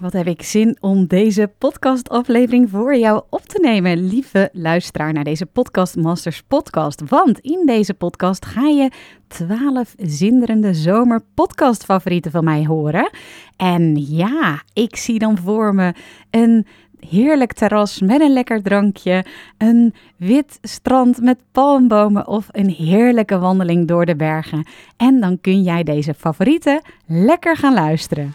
wat heb ik zin om deze podcastaflevering voor jou op te nemen, lieve luisteraar naar deze Podcast Masters podcast. Want in deze podcast ga je 12 zinderende zomer podcast favorieten van mij horen. En ja, ik zie dan voor me een heerlijk terras met een lekker drankje, een wit strand met palmbomen of een heerlijke wandeling door de bergen. En dan kun jij deze favorieten lekker gaan luisteren.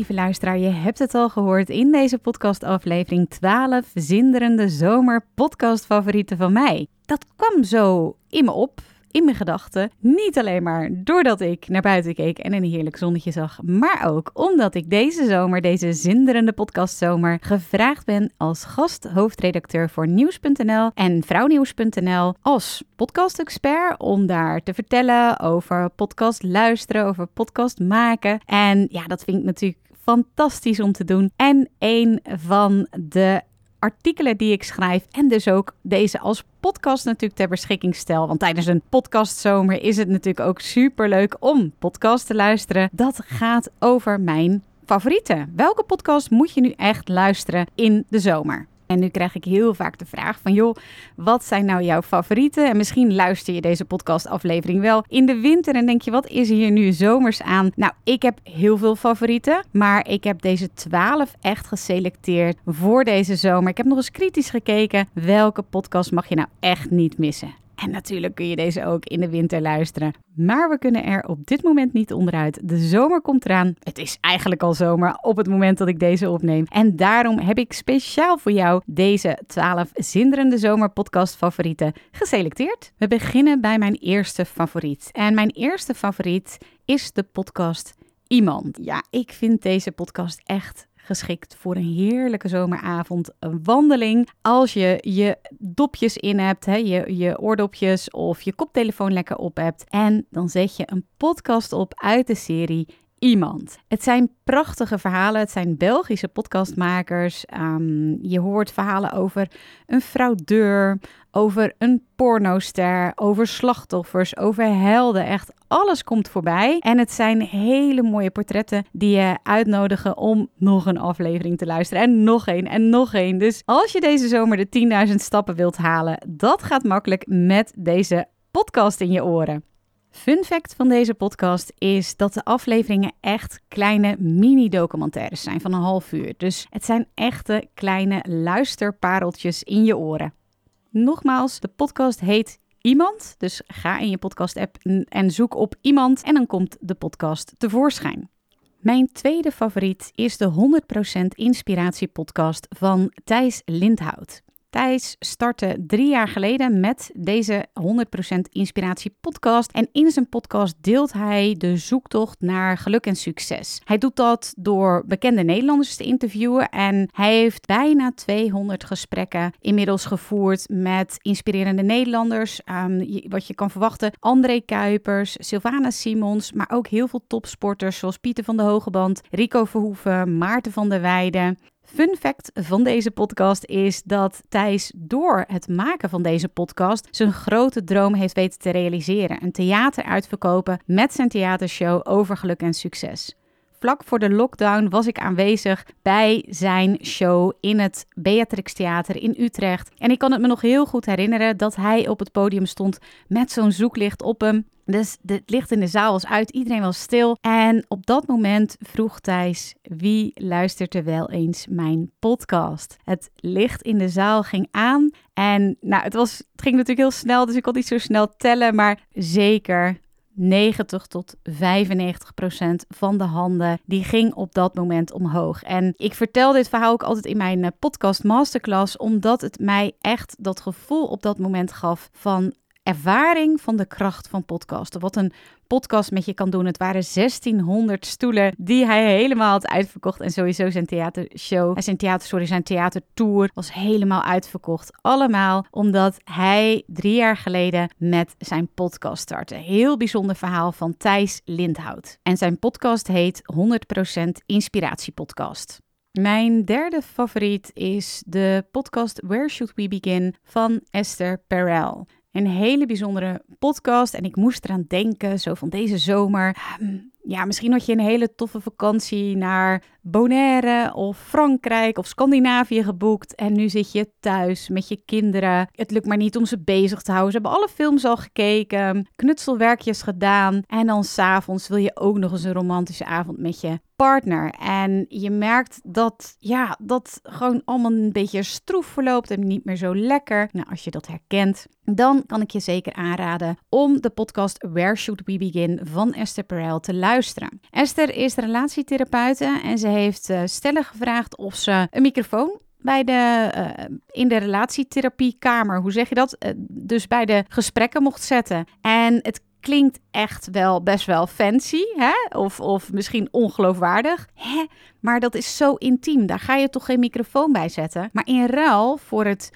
Lieve luisteraar, je hebt het al gehoord in deze podcastaflevering 12 zinderende zomer podcastfavorieten van mij. Dat kwam zo in me op in mijn gedachten. Niet alleen maar doordat ik naar buiten keek en een heerlijk zonnetje zag, maar ook omdat ik deze zomer, deze zinderende podcastzomer, gevraagd ben als gasthoofdredacteur voor Nieuws.nl en Vrouwnieuws.nl als podcast-expert om daar te vertellen over podcast luisteren, over podcast maken. En ja, dat vind ik natuurlijk fantastisch om te doen. En een van de artikelen die ik schrijf en dus ook deze als podcast natuurlijk ter beschikking stel. Want tijdens een podcastzomer is het natuurlijk ook super leuk om podcast te luisteren. Dat gaat over mijn favorieten. Welke podcast moet je nu echt luisteren in de zomer? En nu krijg ik heel vaak de vraag van, joh, wat zijn nou jouw favorieten? En misschien luister je deze podcastaflevering wel in de winter en denk je, wat is hier nu zomers aan? Nou, ik heb heel veel favorieten, maar ik heb deze 12 echt geselecteerd voor deze zomer. Ik heb nog eens kritisch gekeken, welke podcast mag je nou echt niet missen? En natuurlijk kun je deze ook in de winter luisteren. Maar we kunnen er op dit moment niet onderuit. De zomer komt eraan. Het is eigenlijk al zomer op het moment dat ik deze opneem. En daarom heb ik speciaal voor jou deze 12 zinderende zomerpodcast favorieten geselecteerd. We beginnen bij mijn eerste favoriet. En mijn eerste favoriet is de podcast Iemand. Ja, ik vind deze podcast echt geschikt voor een heerlijke zomeravond. Een wandeling. Als je je dopjes in hebt, hè, je, je oordopjes of je koptelefoon lekker op hebt. En dan zet je een podcast op uit de serie Iemand. Het zijn prachtige verhalen. Het zijn Belgische podcastmakers. Um, je hoort verhalen over een fraudeur, over een pornoster, over slachtoffers, over helden. Echt alles komt voorbij. En het zijn hele mooie portretten die je uitnodigen om nog een aflevering te luisteren. En nog één en nog één. Dus als je deze zomer de 10.000 stappen wilt halen, dat gaat makkelijk met deze podcast in je oren. Fun fact van deze podcast is dat de afleveringen echt kleine mini-documentaires zijn van een half uur. Dus het zijn echte kleine luisterpareltjes in je oren. Nogmaals, de podcast heet Iemand. Dus ga in je podcast-app en zoek op iemand en dan komt de podcast tevoorschijn. Mijn tweede favoriet is de 100% Inspiratie podcast van Thijs Lindhout. Thijs startte drie jaar geleden met deze 100% Inspiratie podcast. En in zijn podcast deelt hij de zoektocht naar geluk en succes. Hij doet dat door bekende Nederlanders te interviewen. En hij heeft bijna 200 gesprekken inmiddels gevoerd met inspirerende Nederlanders. Um, wat je kan verwachten: André Kuipers, Sylvana Simons, maar ook heel veel topsporters zoals Pieter van de Hogeband, Rico Verhoeven, Maarten van der Weijden. Fun fact van deze podcast is dat Thijs door het maken van deze podcast zijn grote droom heeft weten te realiseren. Een theater uitverkopen met zijn theatershow over geluk en succes. Vlak voor de lockdown was ik aanwezig bij zijn show in het Beatrix Theater in Utrecht. En ik kan het me nog heel goed herinneren dat hij op het podium stond met zo'n zoeklicht op hem. Dus het licht in de zaal was uit, iedereen was stil. En op dat moment vroeg Thijs, wie luistert er wel eens mijn podcast? Het licht in de zaal ging aan en nou, het, was, het ging natuurlijk heel snel, dus ik kon niet zo snel tellen, maar zeker 90 tot 95 procent van de handen die ging op dat moment omhoog. En ik vertel dit verhaal ook altijd in mijn eh, podcast masterclass, omdat het mij echt dat gevoel op dat moment gaf van ervaring van de kracht van podcasten. Wat een podcast met je kan doen. Het waren 1600 stoelen die hij helemaal had uitverkocht. En sowieso zijn theatershow, zijn theater, sorry, zijn theatertour was helemaal uitverkocht. Allemaal omdat hij drie jaar geleden met zijn podcast startte. Heel bijzonder verhaal van Thijs Lindhout. En zijn podcast heet 100% Inspiratiepodcast. Mijn derde favoriet is de podcast Where Should We Begin van Esther Perel. Een hele bijzondere podcast en ik moest eraan denken, zo van deze zomer. Ehm, ja, misschien had je een hele toffe vakantie naar Bonaire of Frankrijk of Scandinavië geboekt. En nu zit je thuis met je kinderen. Het lukt maar niet om ze bezig te houden. Ze hebben alle films al gekeken, knutselwerkjes gedaan. En dan s'avonds wil je ook nog eens een romantische avond met je partner. En je merkt dat, ja, dat gewoon allemaal een beetje stroef verloopt en niet meer zo lekker. Nou, als je dat herkent, dan kan ik je zeker aanraden om de podcast Where Should We Begin van Esther Perel te luisteren. Esther is relatietherapeute en ze heeft uh, stellen gevraagd of ze een microfoon bij de, uh, in de relatietherapiekamer, hoe zeg je dat? Uh, dus bij de gesprekken mocht zetten. En het klinkt echt wel best wel fancy, hè? Of, of misschien ongeloofwaardig. Hè? Maar dat is zo intiem. Daar ga je toch geen microfoon bij zetten. Maar in ruil voor het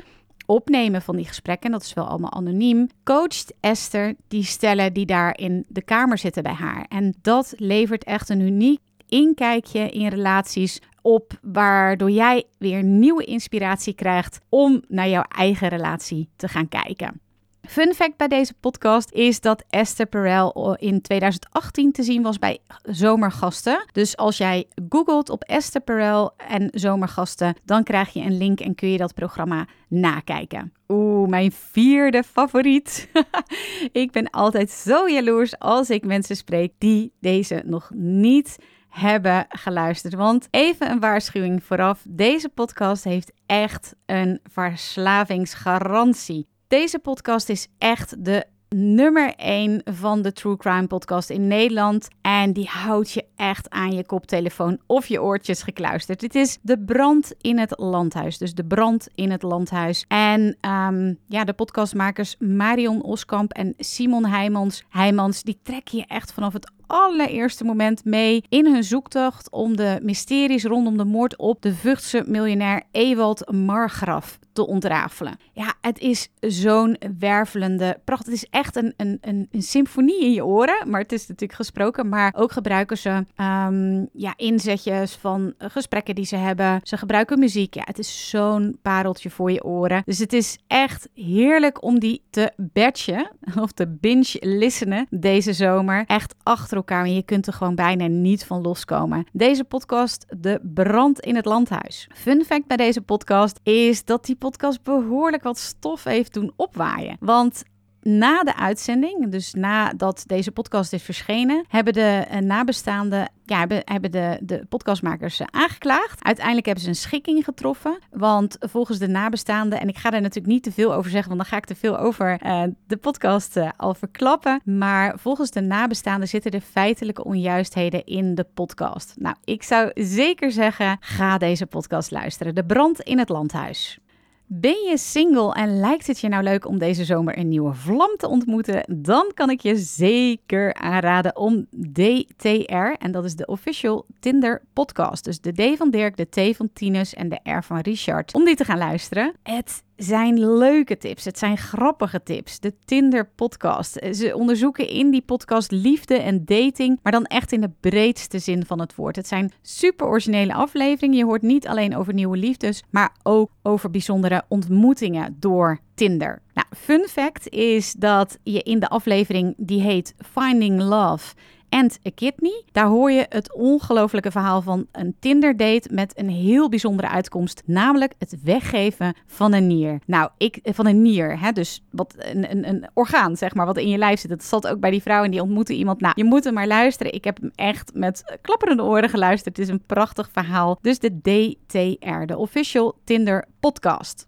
opnemen van die gesprekken, dat is wel allemaal anoniem, coacht Esther die stellen die daar in de kamer zitten bij haar. En dat levert echt een uniek inkijkje in relaties op, waardoor jij weer nieuwe inspiratie krijgt om naar jouw eigen relatie te gaan kijken. Fun fact bij deze podcast is dat Esther Perel in 2018 te zien was bij Zomergasten. Dus als jij googelt op Esther Perel en Zomergasten, dan krijg je een link en kun je dat programma nakijken. Oeh, mijn vierde favoriet. ik ben altijd zo jaloers als ik mensen spreek die deze nog niet hebben geluisterd. Want even een waarschuwing vooraf: deze podcast heeft echt een verslavingsgarantie. Deze podcast is echt de nummer 1 van de True Crime podcast in Nederland. En die houdt je echt aan je koptelefoon of je oortjes gekluisterd. Dit is De Brand in het Landhuis. Dus De Brand in het Landhuis. En um, ja, de podcastmakers Marion Oskamp en Simon Heijmans, Heijmans, die trekken je echt vanaf het allereerste moment mee in hun zoektocht om de mysteries rondom de moord op de Vughtse miljonair Ewald Margraf te ontrafelen. Ja, het is zo'n wervelende pracht. Het is echt een, een, een, een, symfonie in je oren, maar het is natuurlijk gesproken. Maar ook gebruiken ze um, ja, inzetjes van gesprekken die ze hebben. Ze gebruiken muziek. Ja, het is zo'n pareltje voor je oren. Dus het is echt heerlijk om die te batchen of te binge-listenen deze zomer. Echt achter elkaar. En je kunt er gewoon bijna niet van loskomen. Deze podcast, De Brand in het Landhuis. Fun fact bij deze podcast is dat die podcast behoorlijk wat stof heeft doen opwaaien. Want na de uitzending, dus nadat deze podcast is verschenen, hebben de uh, nabestaanden, ja, hebben, de, de podcastmakers uh, aangeklaagd. Uiteindelijk hebben ze een schikking getroffen, want volgens de nabestaanden, en ik ga daar natuurlijk niet te veel over zeggen, want dan ga ik te veel over uh, de podcast al verklappen. Maar volgens de nabestaanden zitten er feitelijke onjuistheden in de podcast. Nou, ik zou zeker zeggen, ga deze podcast luisteren. De brand in het landhuis. Ben je single en lijkt het je nou leuk om deze zomer een nieuwe vlam te ontmoeten? Dan kan ik je zeker aanraden om DTR, en dat is de official Tinder podcast. Dus de D van Dirk, de T van Tinus en de R van Richard. Om die te gaan luisteren. Het zijn leuke tips. Het zijn grappige tips. De Tinder podcast. Ze onderzoeken in die podcast liefde en dating, maar dan echt in de breedste zin van het woord. Het zijn super originele afleveringen. Je hoort niet alleen over nieuwe liefdes, maar ook over bijzondere ontmoetingen door Tinder. Nou, fun fact is dat je in de aflevering die heet Finding Love and a Kidney. Daar hoor je het ongelofelijke verhaal van een Tinder-date met een heel bijzondere uitkomst, namelijk het weggeven van een nier. Nou, ik van een nier, hè, dus wat een, een, een orgaan, zeg maar, wat in je lijf zit. Dat zat ook bij die vrouw en die ontmoette iemand. Nou, je moet hem maar luisteren. Ik heb hem echt met klapperende oren geluisterd. Het is een prachtig verhaal. Dus de DTR, de Official Tinder Podcast.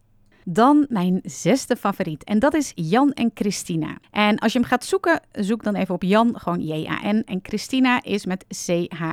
Dan mijn zesde favoriet. En dat is Jan en Christina. En als je hem gaat zoeken, zoek dan even op Jan, gewoon J-A-N. En Christina is met C-H-R-I-S-T-I-N-A.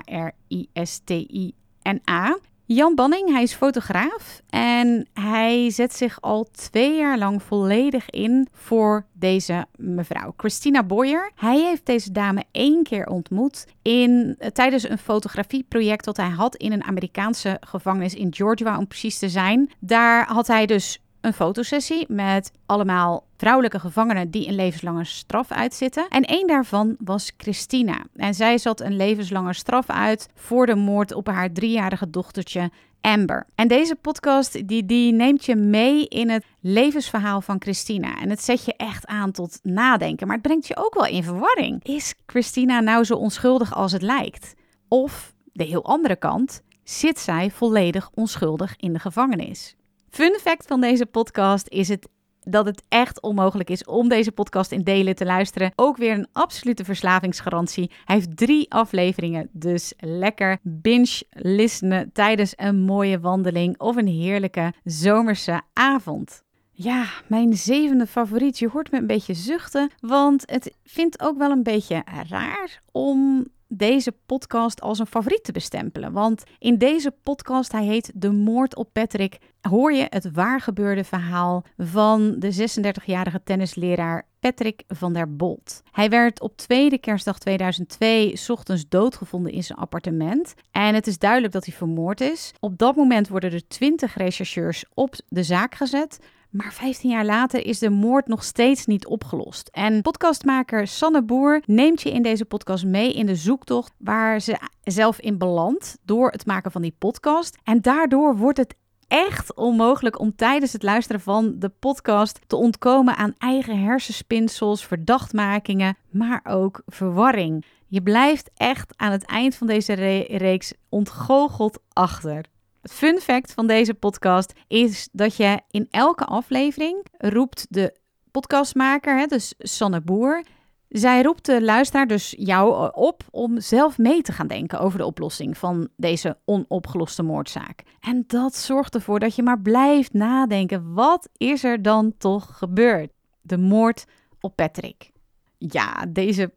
Jan Banning, hij is fotograaf en hij zet zich al twee jaar lang volledig in voor deze mevrouw, Christina Boyer. Hij heeft deze dame één keer ontmoet in, eh, tijdens een fotografieproject dat hij had in een Amerikaanse gevangenis in Georgia, om precies te zijn. Daar had hij dus een fotosessie met allemaal vrouwelijke gevangenen die een levenslange straf uitzitten. En één daarvan was Christina. En zij zat een levenslange straf uit voor de moord op haar driejarige dochtertje Amber. En deze podcast die, die neemt je mee in het levensverhaal van Christina. En het zet je echt aan tot nadenken. Maar het brengt je ook wel in verwarring. Is Christina nou zo onschuldig als het lijkt? Of, de heel andere kant, zit zij volledig onschuldig in de gevangenis? Fun fact van deze podcast is het dat het echt onmogelijk is om deze podcast in delen te luisteren. Ook weer een absolute verslavingsgarantie. Hij heeft drie afleveringen, dus lekker binge listenen tijdens een mooie wandeling of een heerlijke zomerse avond. Ja, mijn zevende favoriet. Je hoort me een beetje zuchten, want het vindt ook wel een beetje raar om deze podcast als een favoriet te bestempelen. Want in deze podcast, hij heet De Moord op Patrick, hoor je het waargebeurde verhaal van de 36-jarige tennisleraar Patrick van der Bolt. Hij werd op tweede kerstdag 2002 ochtends doodgevonden in zijn appartement. En het is duidelijk dat hij vermoord is. Op dat moment worden er 20 rechercheurs op de zaak gezet. Maar 15 jaar later is de moord nog steeds niet opgelost. En podcastmaker Sanne Boer neemt je in deze podcast mee in de zoektocht waar ze zelf in belandt door het maken van die podcast. En daardoor wordt het echt onmogelijk om tijdens het luisteren van de podcast te ontkomen aan eigen hersenspinsels, verdachtmakingen, maar ook verwarring. Je blijft echt aan het eind van deze reeks ontgoocheld achter. Het fun fact van deze podcast is dat je in elke aflevering roept de podcastmaker, hè, dus Sanne Boer, zij roept de luisteraar, dus jou, op om zelf mee te gaan denken over de oplossing van deze onopgeloste moordzaak. En dat zorgt ervoor dat je maar blijft nadenken: wat is er dan toch gebeurd? De moord op Patrick. Ja, deze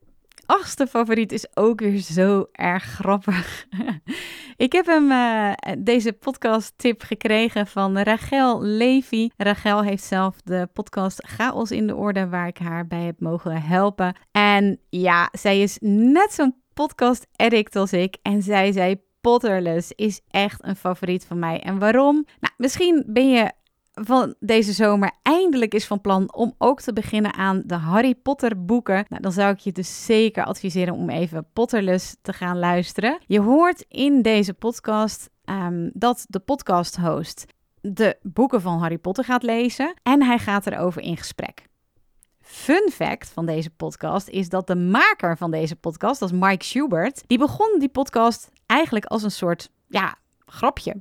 achtste favoriet is ook weer zo erg grappig. ik heb hem uh, deze podcast tip gekregen van Rachel Levy. Rachel heeft zelf de podcast Chaos in de orde waar ik haar bij heb mogen helpen. En ja, zij is net zo'n podcast addict als ik en zij zei Potterless is echt een favoriet van mij. En waarom? Nou, misschien ben je van deze zomer eindelijk is van plan om ook te beginnen aan de Harry Potter boeken, nou, dan zou ik je dus zeker adviseren om even Potterless te gaan luisteren. Je hoort in deze podcast um, dat de podcast-host de boeken van Harry Potter gaat lezen en hij gaat erover in gesprek. Fun fact van deze podcast is dat de maker van deze podcast, dat is Mike Schubert, die begon die podcast eigenlijk als een soort ja, grapje.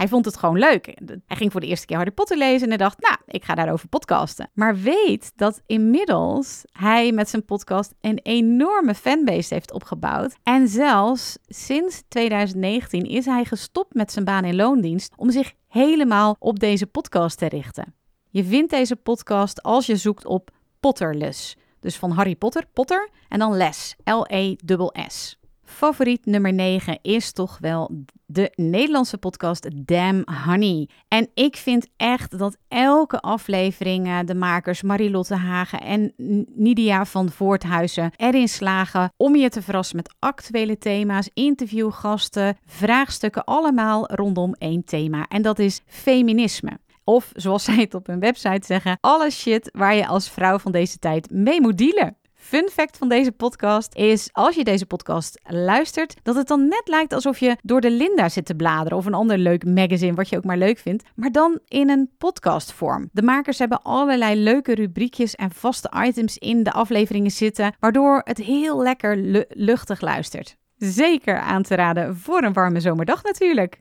Hij vond het gewoon leuk. Hij ging voor de eerste keer Harry Potter lezen en dacht, nou, ik ga daarover podcasten. Maar weet dat inmiddels hij met zijn podcast een enorme fanbase heeft opgebouwd. En zelfs sinds 2019 is hij gestopt met zijn baan in loondienst om zich helemaal op deze podcast te richten. Je vindt deze podcast als je zoekt op Potterless. Dus van Harry Potter, Potter en dan les, L-E-S-S. Favoriet nummer 9 is toch wel de Nederlandse podcast Damn Honey. En ik vind echt dat elke aflevering eh, de makers Marilotte Hagen en Nidia van Voorthuizen erin slagen om je te verrassen met actuele thema's, interviewgasten, vraagstukken, allemaal rondom één thema. En dat is feminisme. Of zoals zij het op hun website zeggen, alle shit waar je als vrouw van deze tijd mee moet dealen. Fun fact van deze podcast is, als je deze podcast luistert, dat het dan net lijkt alsof je door de Linda zit te bladeren of een ander leuk magazine, wat je ook maar leuk vindt, maar dan in een podcastvorm. De makers hebben allerlei leuke rubriekjes en vaste items in de afleveringen zitten, waardoor het heel lekker luchtig luistert. Zeker aan te raden voor een warme zomerdag natuurlijk.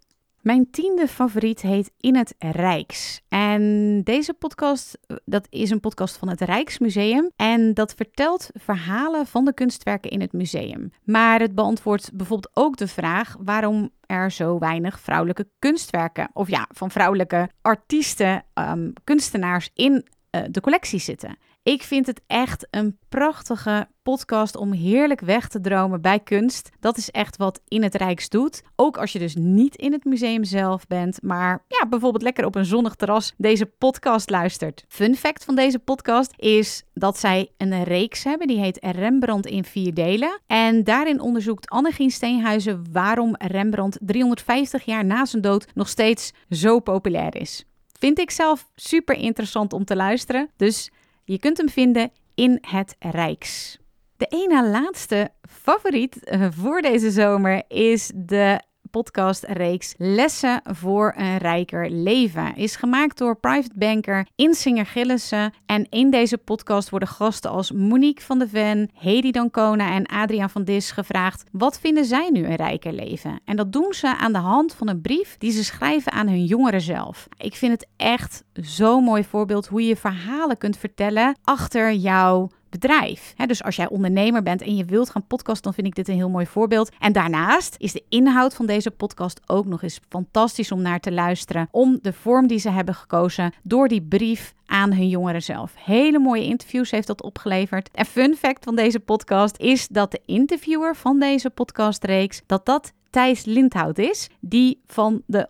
Mijn tiende favoriet heet In het Rijks. En deze podcast, dat is een podcast van het Rijksmuseum. En dat vertelt verhalen van de kunstwerken in het museum. Maar het beantwoordt bijvoorbeeld ook de vraag waarom er zo weinig vrouwelijke kunstwerken, of ja, van vrouwelijke artiesten, um, kunstenaars in uh, de collectie zitten. Ik vind het echt een prachtige podcast om heerlijk weg te dromen bij kunst. Dat is echt wat In het Rijks doet. Ook als je dus niet in het museum zelf bent, maar ja, bijvoorbeeld lekker op een zonnig terras deze podcast luistert. Fun fact van deze podcast is dat zij een reeks hebben, die heet Rembrandt in vier delen. En daarin onderzoekt Annegien Steenhuizen waarom Rembrandt 350 jaar na zijn dood nog steeds zo populair is. Vind ik zelf super interessant om te luisteren. Dus je kunt hem vinden in het Rijks. De ene laatste favoriet eh, voor deze zomer is de podcastreeks Lessen voor een rijker leven. Is gemaakt door private banker Insinger Gillissen. En in deze podcast worden gasten als Monique van de Ven, Hedy Dancona en Adriaan van Dis gevraagd: wat vinden zij nu een rijker leven? En dat doen ze aan de hand van een brief die ze schrijven aan hun jongeren zelf. Ik vind het echt zo'n mooi voorbeeld hoe je verhalen kunt vertellen achter jouw bedrijf. dus als jij ondernemer bent en je wilt gaan podcasten, dan vind ik dit een heel mooi voorbeeld. En daarnaast is de inhoud van deze podcast ook nog eens fantastisch om naar te luisteren. Om de vorm die ze hebben gekozen door die brief aan hun jongeren zelf. Hele mooie interviews heeft dat opgeleverd. En fun fact van deze podcast is dat de interviewer van deze podcastreeks, dat dat Thijs Lindhout is, die van de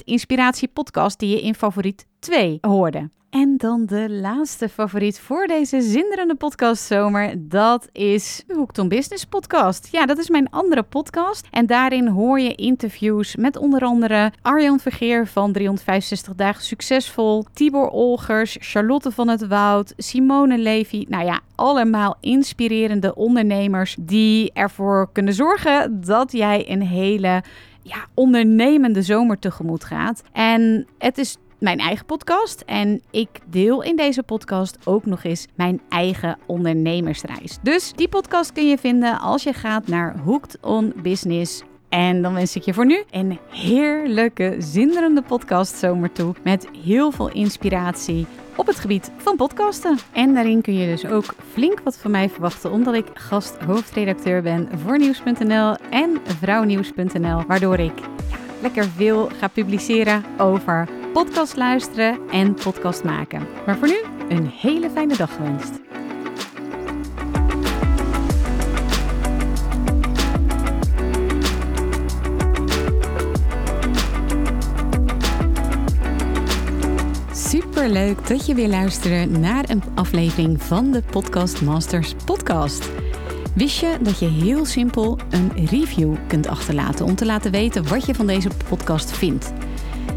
100% Inspiratie podcast die je in favoriet 2 hoorde. En dan de laatste favoriet voor deze zinderende podcastzomer. Dat is de Hoekton Business podcast. Ja, dat is mijn andere podcast. En daarin hoor je interviews met onder andere Arjan Vergeer van 365 Dagen Succesvol. Tibor Olgers, Charlotte van het Woud, Simone Levy. Nou ja, allemaal inspirerende ondernemers die ervoor kunnen zorgen dat jij een hele ja, ondernemende zomer tegemoet gaat. En het is mijn eigen podcast. En ik deel in deze podcast ook nog eens mijn eigen ondernemersreis. Dus die podcast kun je vinden als je gaat naar Hooked on Business. En dan wens ik je voor nu een heerlijke, zinderende podcast zomer toe. Met heel veel inspiratie op het gebied van podcasten. En daarin kun je dus ook flink wat van mij verwachten, omdat ik gast hoofdredacteur ben voor Nieuws.nl en Vrouwnieuws.nl. Waardoor ik lekker veel ga publiceren over podcast luisteren en podcast maken. Maar voor nu een hele fijne dag gewenst. Super leuk dat je weer luistert naar een aflevering van de Podcast Masters podcast. Wist je dat je heel simpel een review kunt achterlaten om te laten weten wat je van deze podcast vindt?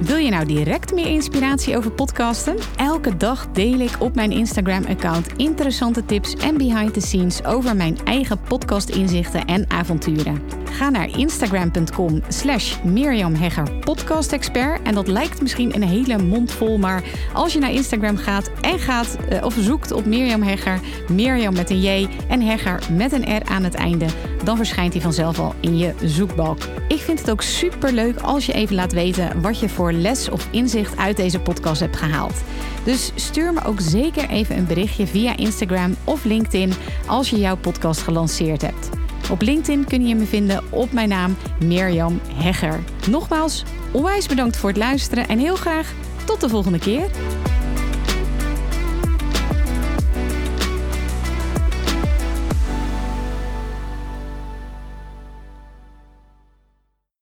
Wil je nou direct meer inspiratie over podcasten? Elke dag deel ik op mijn Instagram-account interessante tips en behind the scenes over mijn eigen podcast-inzichten en avonturen. Ga naar instagram.com slash Mirjam Hegger. En dat lijkt misschien een hele mond vol, maar als je naar Instagram gaat en gaat uh, of zoekt op Mirjam Hegger, Mirjam met een J en Hegger met een R aan het einde, dan verschijnt hij vanzelf al in je zoekbalk. Ik vind het ook super leuk als je even laat weten wat je voor les of inzicht uit deze podcast hebt gehaald. Dus stuur me ook zeker even een berichtje via Instagram of LinkedIn als je jouw podcast gelanceerd hebt. Op LinkedIn kun je me vinden op mijn naam Mirjam Hegger. Nogmaals, onwijs bedankt voor het luisteren en heel graag tot de volgende keer.